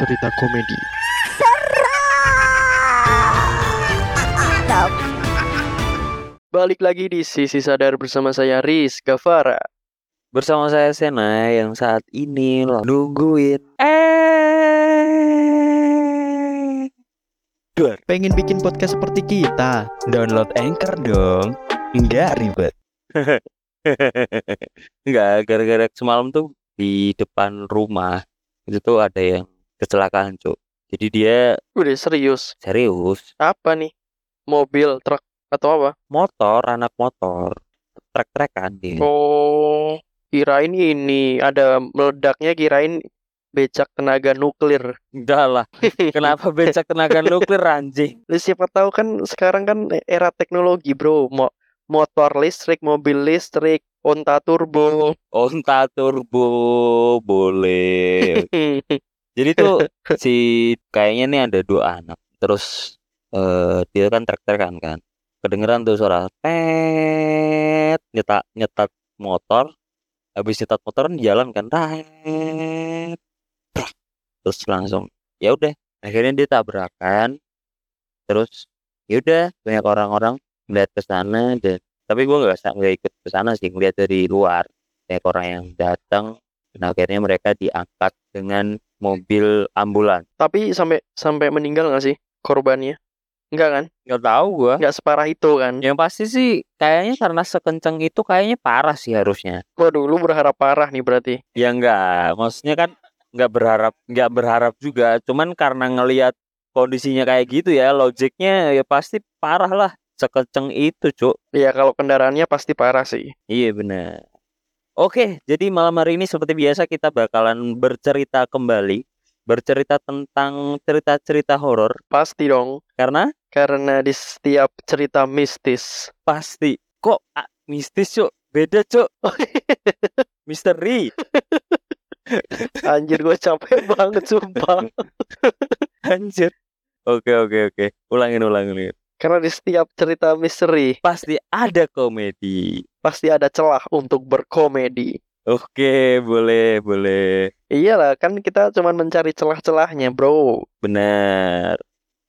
cerita komedi. Balik lagi di Sisi Sadar bersama saya Riz Gavara. Bersama saya Sena yang saat ini nungguin eh Pengen bikin podcast seperti kita? download Anchor dong. Enggak ribet. Enggak, gara-gara semalam tuh di depan rumah itu tuh ada yang kecelakaan, Cuk. Jadi dia Udah serius. serius Apa nih? Mobil, truk atau apa? motor, anak motor, trek-trekan dia. Oh, kirain ini ada meledaknya kirain becak tenaga nuklir. Enggak lah. Kenapa becak tenaga nuklir anjing? Lu siapa tahu kan sekarang kan era teknologi, Bro. Mo motor listrik, mobil listrik, onta turbo. Onta turbo boleh. Jadi tuh si kayaknya nih ada dua anak. Terus eh dia kan trek-trekan kan. Kedengeran tuh suara tet nyetak nyetat motor. Habis nyetat motor kan jalan kan. Tet. Terus langsung ya udah akhirnya dia tabrakan. Terus ya udah banyak orang-orang melihat ke sana dan tapi gua nggak nggak ikut ke sana sih ngeliat dari luar banyak orang yang datang dan akhirnya mereka diangkat dengan mobil ambulan Tapi sampai sampai meninggal nggak sih korbannya? Enggak kan? nggak tahu gua Nggak separah itu kan? yang pasti sih kayaknya karena sekenceng itu kayaknya parah sih harusnya Waduh, lu berharap parah nih berarti. ya enggak maksudnya kan nggak berharap nggak berharap juga cuman karena ngelihat kondisinya kayak gitu ya logiknya ya pasti parah lah sekenceng itu cuk Iya, kalau kendaraannya pasti parah sih. Iya benar. Oke, jadi malam hari ini seperti biasa kita bakalan bercerita kembali, bercerita tentang cerita-cerita horor Pasti dong. karena Karena di setiap cerita mistis. pasti kok ah, mistis cuk, beda cuk, misteri. Anjir gue capek banget sumpah. Anjir. Oke oke oke, ulangin ulangin. ulangin. Karena di setiap cerita misteri Pasti ada komedi. Pasti ada celah untuk berkomedi. Oke, boleh boleh. Iyalah, kan kita cuman mencari celah-celahnya, bro. Benar.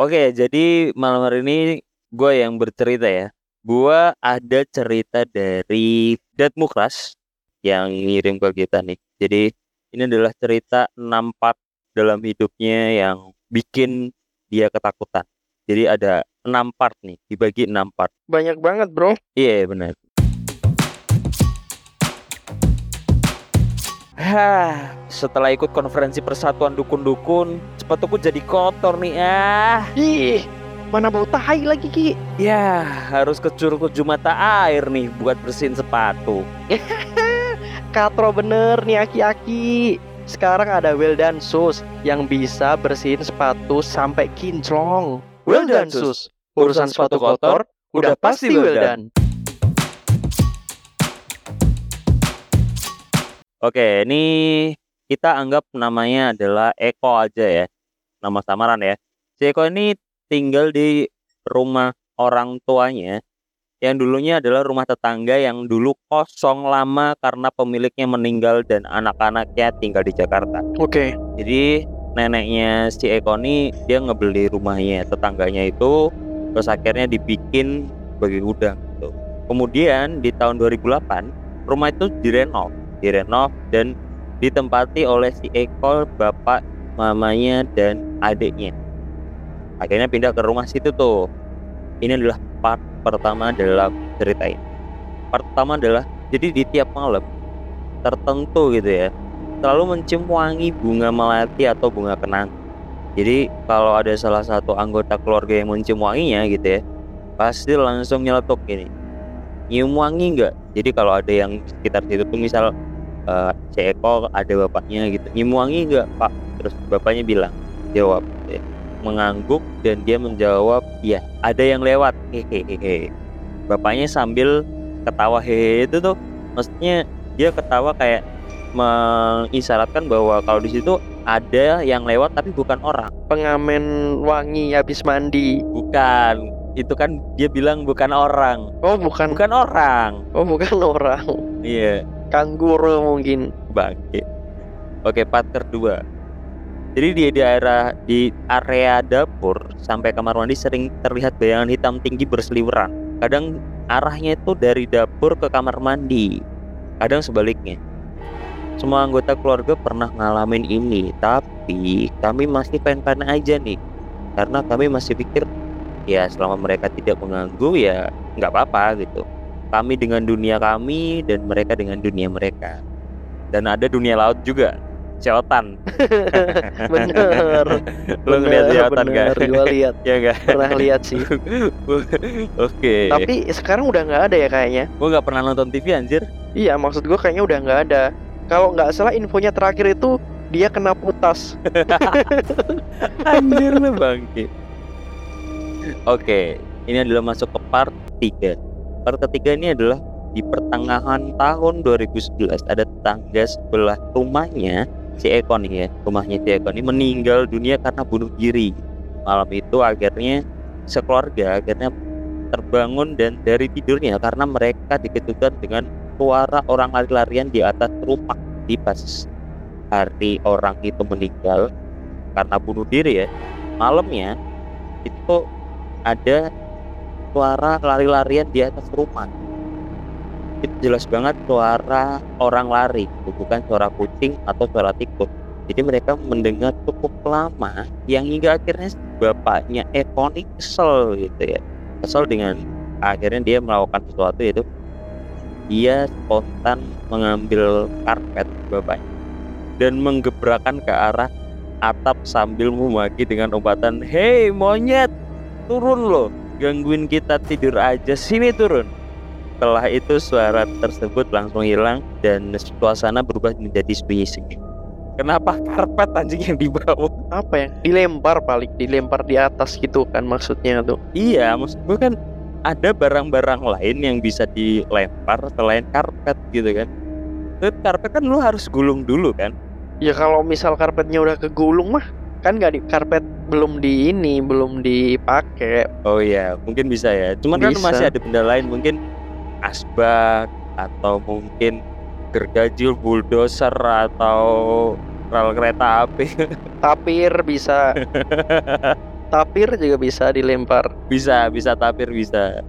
Oke, jadi malam hari ini gue yang bercerita ya. Gue ada cerita dari Dad Mukras yang ngirim ke kita nih. Jadi ini adalah cerita 6 part dalam hidupnya yang bikin dia ketakutan. Jadi ada 6 part nih, dibagi 6 part. Banyak banget, bro. Iya benar. Hah, setelah ikut konferensi persatuan dukun-dukun, sepatuku jadi kotor nih ah. Ih, mana bau tai lagi, Ki? Ya, harus ke curug tujuh mata air nih buat bersihin sepatu. Katro bener nih aki-aki. Sekarang ada Wildan Sus yang bisa bersihin sepatu sampai kinclong. Wildan Sus, urusan sepatu kotor udah pasti Wildan. Oke, ini kita anggap namanya adalah Eko aja ya. Nama samaran ya. Si Eko ini tinggal di rumah orang tuanya yang dulunya adalah rumah tetangga yang dulu kosong lama karena pemiliknya meninggal dan anak-anaknya tinggal di Jakarta. Oke, Jadi neneknya si Eko ini dia ngebeli rumahnya tetangganya itu terus akhirnya dibikin sebagai gudang gitu. Kemudian di tahun 2008 rumah itu direnov, direnov dan ditempati oleh si Eko, bapak, mamanya dan adiknya. Akhirnya pindah ke rumah situ tuh. Ini adalah part pertama dalam cerita ini. Pertama adalah jadi di tiap malam tertentu gitu ya selalu mencium wangi bunga melati atau bunga kenang. Jadi kalau ada salah satu anggota keluarga yang mencium wanginya gitu ya, pasti langsung nyeletuk gini. Nyium wangi nggak? Jadi kalau ada yang sekitar situ tuh misal eh si Eko ada bapaknya gitu, nyium wangi nggak Pak? Terus bapaknya bilang, jawab, ya. mengangguk dan dia menjawab, iya. Ada yang lewat, hehehe. Bapaknya sambil ketawa hehe itu tuh, maksudnya dia ketawa kayak mengisyaratkan bahwa kalau di situ ada yang lewat tapi bukan orang. pengamen wangi habis mandi. Bukan. Itu kan dia bilang bukan orang. Oh, bukan. Bukan orang. Oh, bukan orang. Iya, Kangguru mungkin. bangke. Oke, part kedua. Jadi di daerah di area dapur sampai kamar mandi sering terlihat bayangan hitam tinggi berseliweran. Kadang arahnya itu dari dapur ke kamar mandi. Kadang sebaliknya. Semua anggota keluarga pernah ngalamin ini, tapi kami masih pengen-pengen aja nih. Karena kami masih pikir ya selama mereka tidak mengganggu ya nggak apa-apa gitu. Kami dengan dunia kami dan mereka dengan dunia mereka. Dan ada dunia laut juga, Seotan. bener Lo ngeliat Seotan kan? gue lihat ya enggak? pernah lihat sih Oke. tapi sekarang udah nggak ada ya kayaknya Gue nggak pernah nonton TV anjir. iya maksud gue kayaknya udah nggak ada kalau nggak salah infonya terakhir itu dia kena putas Anjir lu bangke. Oke, ini adalah masuk ke part 3. Part ketiga ini adalah di pertengahan tahun 2011 ada tetangga sebelah rumahnya si Eko nih ya, rumahnya si Eko ini meninggal dunia karena bunuh diri. Malam itu akhirnya sekeluarga akhirnya terbangun dan dari tidurnya karena mereka dikejutkan dengan suara orang lari-larian di atas rumah di pas hari orang itu meninggal karena bunuh diri ya malamnya itu ada suara lari-larian di atas rumah. Itu jelas banget suara orang lari bukan suara kucing atau suara tikus. Jadi mereka mendengar cukup lama yang hingga akhirnya bapaknya Eko ini kesel gitu ya. Kesel dengan akhirnya dia melakukan sesuatu yaitu dia spontan mengambil karpet bapaknya dan menggebrakan ke arah atap sambil memaki dengan umpatan Hei monyet turun loh gangguin kita tidur aja. Sini turun. Setelah itu suara tersebut langsung hilang dan suasana berubah menjadi sunyi-sunyi kenapa karpet anjing yang dibawa? Apa ya dilempar paling dilempar di atas gitu kan maksudnya tuh? Iya maksud gue kan ada barang-barang lain yang bisa dilempar selain karpet gitu kan. Terus karpet kan lu harus gulung dulu kan? Ya kalau misal karpetnya udah kegulung mah kan nggak di karpet belum di ini belum dipakai Oh iya, mungkin bisa ya. Cuman kan Bisa. masih ada benda lain mungkin asbak atau mungkin gergaji bulldozer atau rel kereta api. tapir bisa tapir juga bisa dilempar bisa, bisa tapir bisa.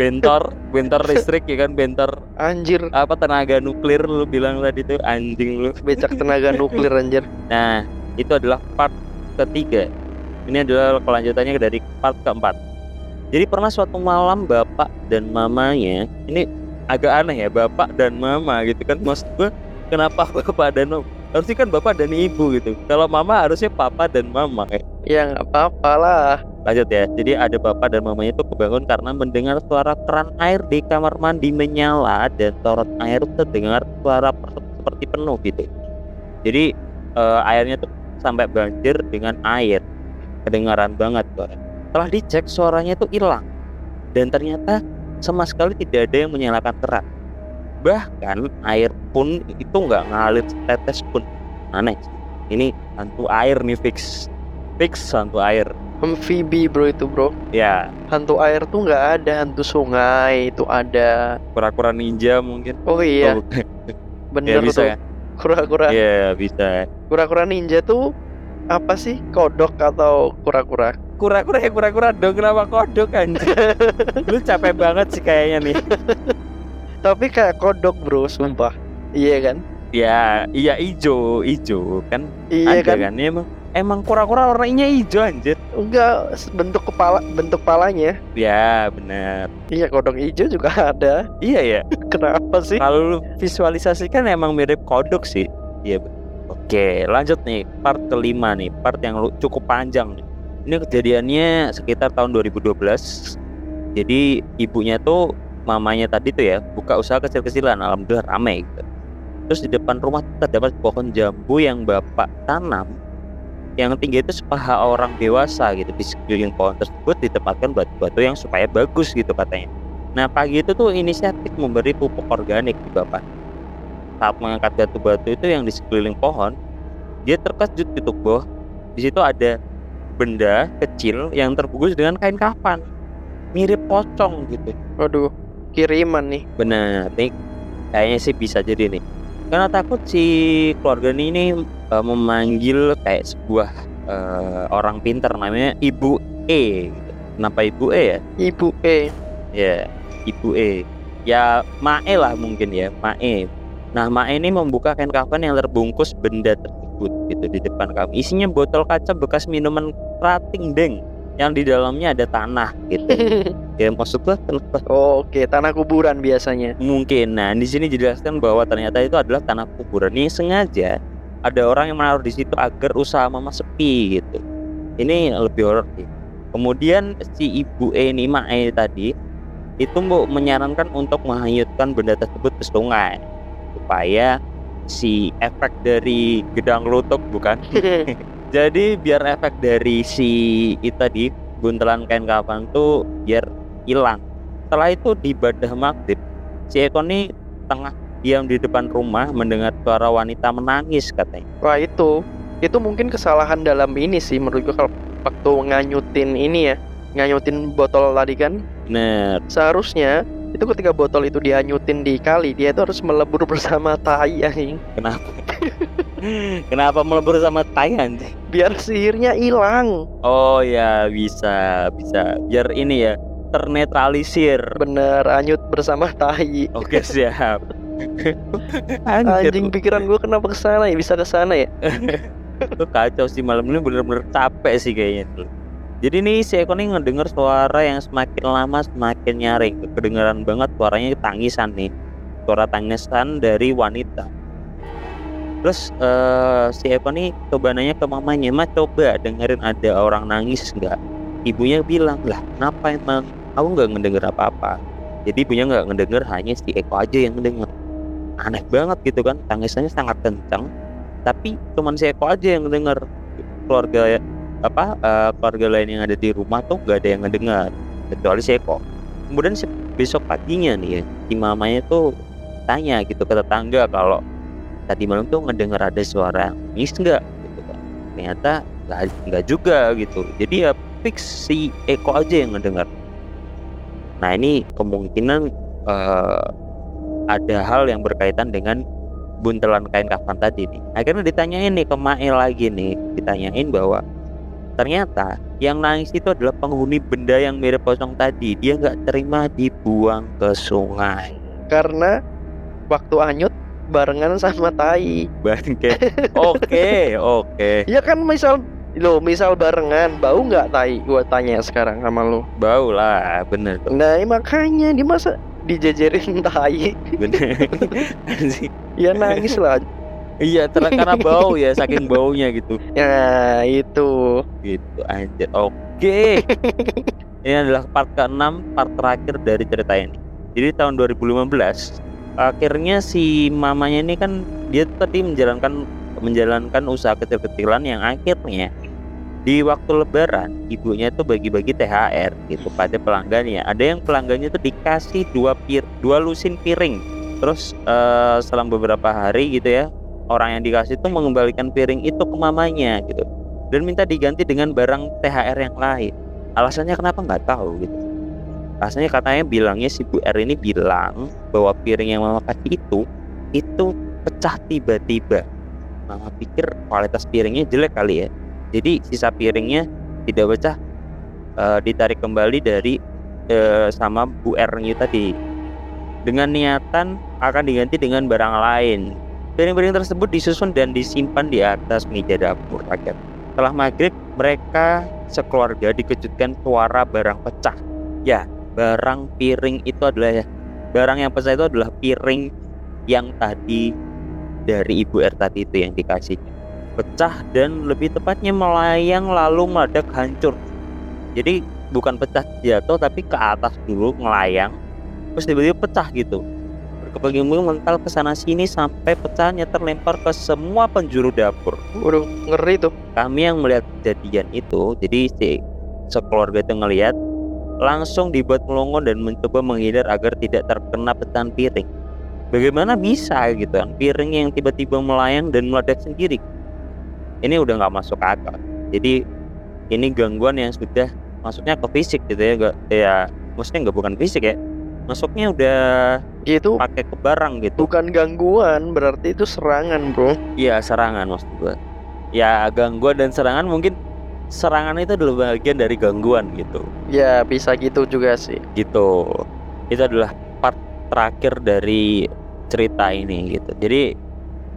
Bentor, bentor listrik ya kan, bentor anjir apa tenaga nuklir lu bilang tadi tuh anjing lu. becak tenaga nuklir anjir Nah, itu adalah part ketiga. Ini adalah kelanjutannya dari part keempat. Jadi pernah suatu malam bapak dan mamanya, ini agak aneh ya, bapak dan mama gitu kan. Maksud gue, kenapa bapak dan mama? Harusnya kan bapak dan ibu gitu. Kalau mama harusnya papa dan mama. kayak. ya nggak apa-apa lah Lanjut ya. Jadi ada bapak dan mamanya itu kebangun karena mendengar suara keran air di kamar mandi menyala dan sorot air terdengar suara per- seperti penuh gitu. Jadi eh, airnya tuh sampai banjir dengan air. Kedengaran banget suara. Setelah dicek suaranya itu hilang dan ternyata sama sekali tidak ada yang menyalakan keran. Bahkan air pun itu nggak ngalir setetes pun. Aneh. Ini hantu air nih fix. Fix hantu air. amfibi bro itu bro Ya, hantu air tuh nggak ada hantu sungai itu ada kura-kura ninja mungkin. oh iya Oh, bener ya bisa tuh ya. Kura-kura Iya, bisa. kura-kura ninja tuh apa sih kodok atau kura-kura Kura-kura ya kura-kura dong kenapa kodok anjir. Lu capek banget sih kayaknya nih. tapi kayak kodok bro sumpah iya kan Ya, iya ijo, ijo kan iya ada kan kan. Ya, emang emang kura-kura warnanya ijo anjir. enggak bentuk kepala bentuk palanya Ya, benar. iya kodok hijau juga ada Iya ya. kenapa sih Kalau lu visualisasikan emang mirip kodok sih. Iya. Oke, lanjut nih part kelima nih, part yang cukup panjang nih. Ini kejadiannya sekitar tahun 2012. Jadi ibunya tuh mamanya tadi tuh ya buka usaha kecil-kecilan, alhamdulillah ramai gitu. Terus di depan rumah terdapat pohon jambu yang bapak tanam yang tinggi itu sepaha orang dewasa gitu di sekeliling pohon tersebut ditempatkan batu-batu yang supaya bagus gitu katanya. Nah pagi itu tuh inisiatif memberi pupuk organik di bapak. Saat mengangkat batu-batu itu yang di sekeliling pohon, dia terkejut gitu bahwa di situ ada benda kecil yang terbungkus dengan kain kafan, mirip pocong gitu. waduh kiriman nih Benar, nih kayaknya sih bisa jadi nih. Karena takut si keluarga ini, eh, memanggil kayak sebuah eh, orang pintar namanya Ibu E. gitu. Kenapa Ibu E ya? Ibu E. Ya, Ibu E. Ya Mae lah mungkin ya, Mae. Nah, Mae ini membuka kain kafan yang terbungkus benda tersebut gitu di depan kami. Isinya botol kaca bekas minuman rating deng yang di dalamnya ada tanah gitu. ya maksud gua kenapa Oke, tanah kuburan biasanya. mungkin. Nah, di sini dijelaskan bahwa ternyata itu adalah tanah kuburan. Ini sengaja ada orang yang menaruh di situ agar usaha mama sepi gitu. Ini lebih horor sih. Kemudian si ibu E ini Mae tadi itu mau menyarankan untuk menghanyutkan benda tersebut ke sungai supaya si efek dari gedang lutuk bukan jadi biar efek dari si itu tadi buntelan kain kafan tuh biar hilang setelah itu di badah maghrib si Eko nih tengah diam di depan rumah mendengar suara wanita menangis katanya Wah itu, itu mungkin kesalahan dalam ini sih menurut gua kalau waktu nganyutin ini ya, nganyutin botol tadi kan. bener Seharusnya itu ketika botol itu dihanyutin di kali, dia itu harus melebur bersama tai anjing. kenapa kenapa melebur sama tai anjing? Biar sihirnya hilang. oh ya bisa bisa biar ini ya ternetralisir Bener, hanyut bersama tai. oke siap Anjing pikiran gua kenapa ke sana ya? Bisa ke sana ya? Itu kacau sih malam ini bener-bener capek sih kayaknya tuh. Jadi nih si Eko nih ngedenger suara yang semakin lama semakin nyaring. Kedengeran banget suaranya tangisan nih. Suara tangisan dari wanita. Terus eh, si Eko nih coba nanya ke mamanya, "Ma coba dengerin ada orang nangis nggak?" Ibunya bilang, "Lah, kenapa emang? Aku nggak ngedenger apa-apa." Jadi ibunya nggak ngedenger, hanya si Eko aja yang ngedenger. Aneh banget gitu kan, tangisannya sangat kencang tapi cuman Eko aja yang ngedenger keluarga apa eh, keluarga lain yang ada di rumah tuh nggak ada yang ngedengar kecuali Eko. Kemudian besok paginya nih ya si mamanya tuh tanya gitu ke tetangga kalau tadi malam tuh ngedenger ada suara nangis nggak gitu kan. Ternyata nggak juga gitu. Jadi ya fix si Eko aja yang ngedengar nah ini kemungkinan eh, ada hal yang berkaitan dengan buntelan kain kafan tadi nih. Akhirnya ditanyain nih ke Mae lagi nih, ditanyain bahwa ternyata yang nangis itu adalah penghuni benda yang mirip kosong tadi. Dia nggak terima dibuang ke sungai. Karena waktu hanyut barengan sama tai. Bangke. Oke, oke. Ya kan misal lo misal barengan bau nggak tai? Gua tanya sekarang sama lo. Bau lah, bener tuh. Nah makanya di masa dijejerin tai Bener. Ya nangis lah iya, karena bau ya, saking baunya gitu. ya itu Gitu anjir. Oke. ini adalah part ke-6, part terakhir dari cerita ini. Jadi tahun 2015 akhirnya si mamanya ini kan dia tadi menjalankan menjalankan usaha kecil-kecilan yang akhirnya di waktu lebaran ibunya tuh bagi-bagi THR gitu pada pelanggannya. Ada yang pelanggannya tuh dikasih dua pir dua lusin piring. Terus eh, selang beberapa hari gitu ya orang yang dikasih tuh mengembalikan piring itu ke mamanya gitu dan minta diganti dengan barang THR yang lain. Alasannya kenapa nggak tahu gitu. Alasannya katanya bilangnya si Bu R ini bilang bahwa piring yang mama kasih itu itu pecah tiba-tiba. Mama pikir kualitas piringnya jelek kali ya. Jadi sisa piringnya tidak pecah eh, ditarik kembali dari eh, sama Bu R nya tadi. Dengan niatan akan diganti dengan barang lain. Piring-piring tersebut disusun dan disimpan di atas meja dapur akhir. Setelah maghrib, mereka sekeluarga dikejutkan suara barang pecah. Ya, barang piring itu adalah barang yang pecah itu adalah piring yang tadi dari Ibu R tadi itu yang dikasih. Pecah dan lebih tepatnya melayang lalu meledak hancur. Jadi bukan pecah jatuh tapi ke atas dulu melayang terus tiba-tiba pecah gitu. Berkeping-keping mental ke sana sini sampai pecahnya terlempar ke semua penjuru dapur. Waduh ngeri tuh. Kami yang melihat kejadian itu jadi si sekeluarga itu ngelihat langsung dibuat melongo dan mencoba menghindar agar tidak terkena pecahan piring. Bagaimana bisa gitu kan? Piring yang tiba-tiba melayang dan meledak sendiri ini udah nggak masuk akal. Jadi ini gangguan yang sudah maksudnya ke fisik gitu ya gak, ya maksudnya nggak bukan fisik ya masuknya udah Gitu pakai ke barang gitu. bukan gangguan, berarti itu serangan, Bro. iya serangan maksud gua. Ya gangguan dan serangan mungkin serangan itu adalah bagian dari gangguan gitu. Ya, bisa gitu juga sih. gitu. Itu adalah part terakhir dari cerita ini gitu. Jadi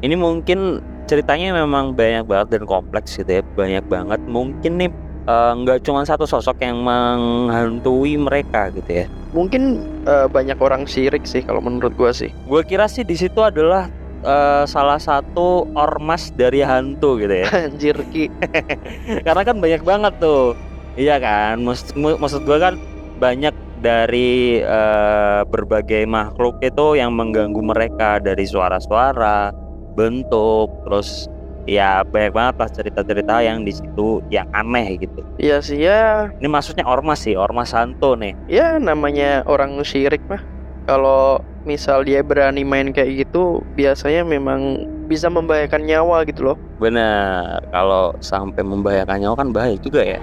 ini mungkin ceritanya memang banyak banget dan kompleks gitu ya banyak banget. Mungkin nih eh, nggak cuma satu sosok yang menghantui mereka gitu ya. Mungkin eh, banyak orang syirik sih kalau menurut gua sih. gue kira sih di situ adalah eh, salah satu ormas dari hantu gitu ya. Anjir Ki. karena kan banyak banget tuh. Iya kan? Maksud, maksud gue kan banyak dari eh, berbagai makhluk itu yang mengganggu mereka. Dari suara-suara bentuk terus ya banyak banget lah cerita-cerita yang di situ yang aneh gitu Iya sih ya, ini maksudnya ormas sih ormas hantu nih ya namanya orang syirik mah. Kalau misal dia berani main kayak gitu, biasanya memang bisa membahayakan nyawa gitu loh. bener kalau sampai membahayakan nyawa kan bahaya juga ya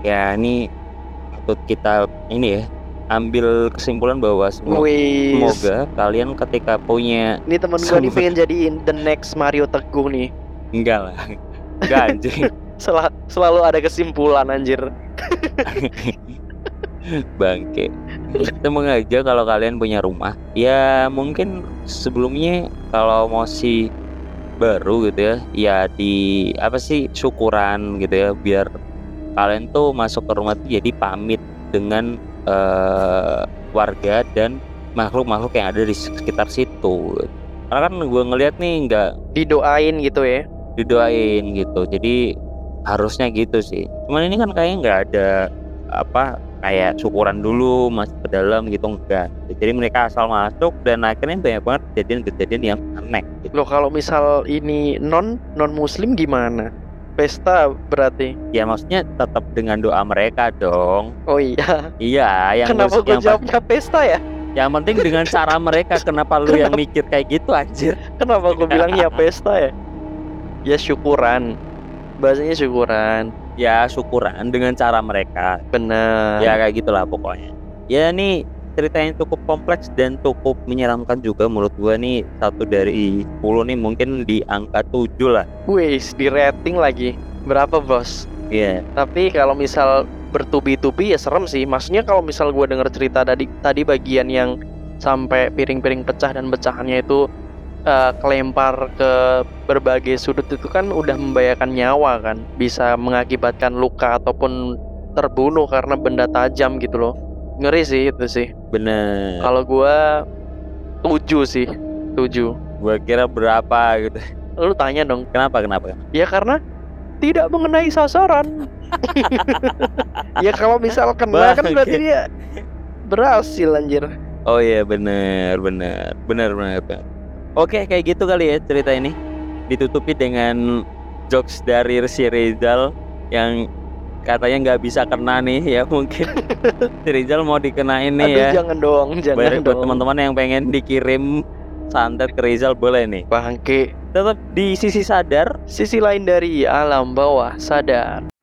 ya ini patut kita ini ya ambil kesimpulan bahwa Wih, Semoga kalian ketika punya ini temen gua nih pengen jadiin the next Mario Teguh nih. enggak lah. Enggak anjing. Sel- selalu ada kesimpulan anjir. Bangke. Semoga aja kalau kalian punya rumah. Ya mungkin sebelumnya kalau masih baru gitu ya, ya di apa sih syukuran gitu ya biar kalian tuh masuk ke rumah tuh jadi pamit dengan eh, warga dan makhluk-makhluk yang ada di sekitar situ. Karena kan gue ngeliat nih nggak Didoain gitu ya. didoain gitu jadi harusnya gitu sih cuman ini kan kayaknya nggak ada apa kayak syukuran dulu masuk ke dalam gitu enggak jadi mereka asal masuk dan akhirnya banyak banget kejadian-kejadian yang aneh gitu. Loh kalau misal ini non non muslim gimana? Pesta berarti. ya maksudnya tetap dengan doa mereka dong Oh iya. iya yang Kenapa gue jawabnya pesta ya? yang penting dengan cara mereka kenapa lu yang mikir kayak gitu anjir Kenapa gue bilangnya pesta ya? Ya syukuran. Bahasanya syukuran. ya syukuran dengan cara mereka Bener. ya kayak gitulah pokoknya ya nih ceritanya cukup kompleks dan cukup menyeramkan juga menurut gua nih satu dari 10 nih mungkin di angka 7 lah Wih, di rating lagi. Berapa bos? Iya Tapi kalau misal bertubi-tubi ya serem sih. Maksudnya kalau misal gue denger cerita tadi tadi bagian yang sampai piring-piring pecah dan pecahannya itu eh, kelempar ke berbagai sudut itu kan udah membahayakan nyawa kan. Bisa mengakibatkan luka ataupun terbunuh karena benda tajam gitu loh. Ngeri sih itu sih. bener Kalau gua tujuh sih, tujuh. gua kira berapa gitu Lu tanya dong. kenapa kenapa Ya karena tidak mengenai sasaran. ya kalau misal kena kan berarti dia berhasil anjir. oh iya bener bener bener bener bener. oke kayak gitu kali ya cerita ini ditutupi dengan jokes dari si Rizal yang katanya nggak bisa kena nih ya mungkin Rizal mau dikenain nih Aduh ya jangan dong, jangan Buat, buat teman-teman yang pengen dikirim santet ke Rizal boleh nih. Bangke. Tetap di sisi sadar Sisi lain dari alam bawah sadar.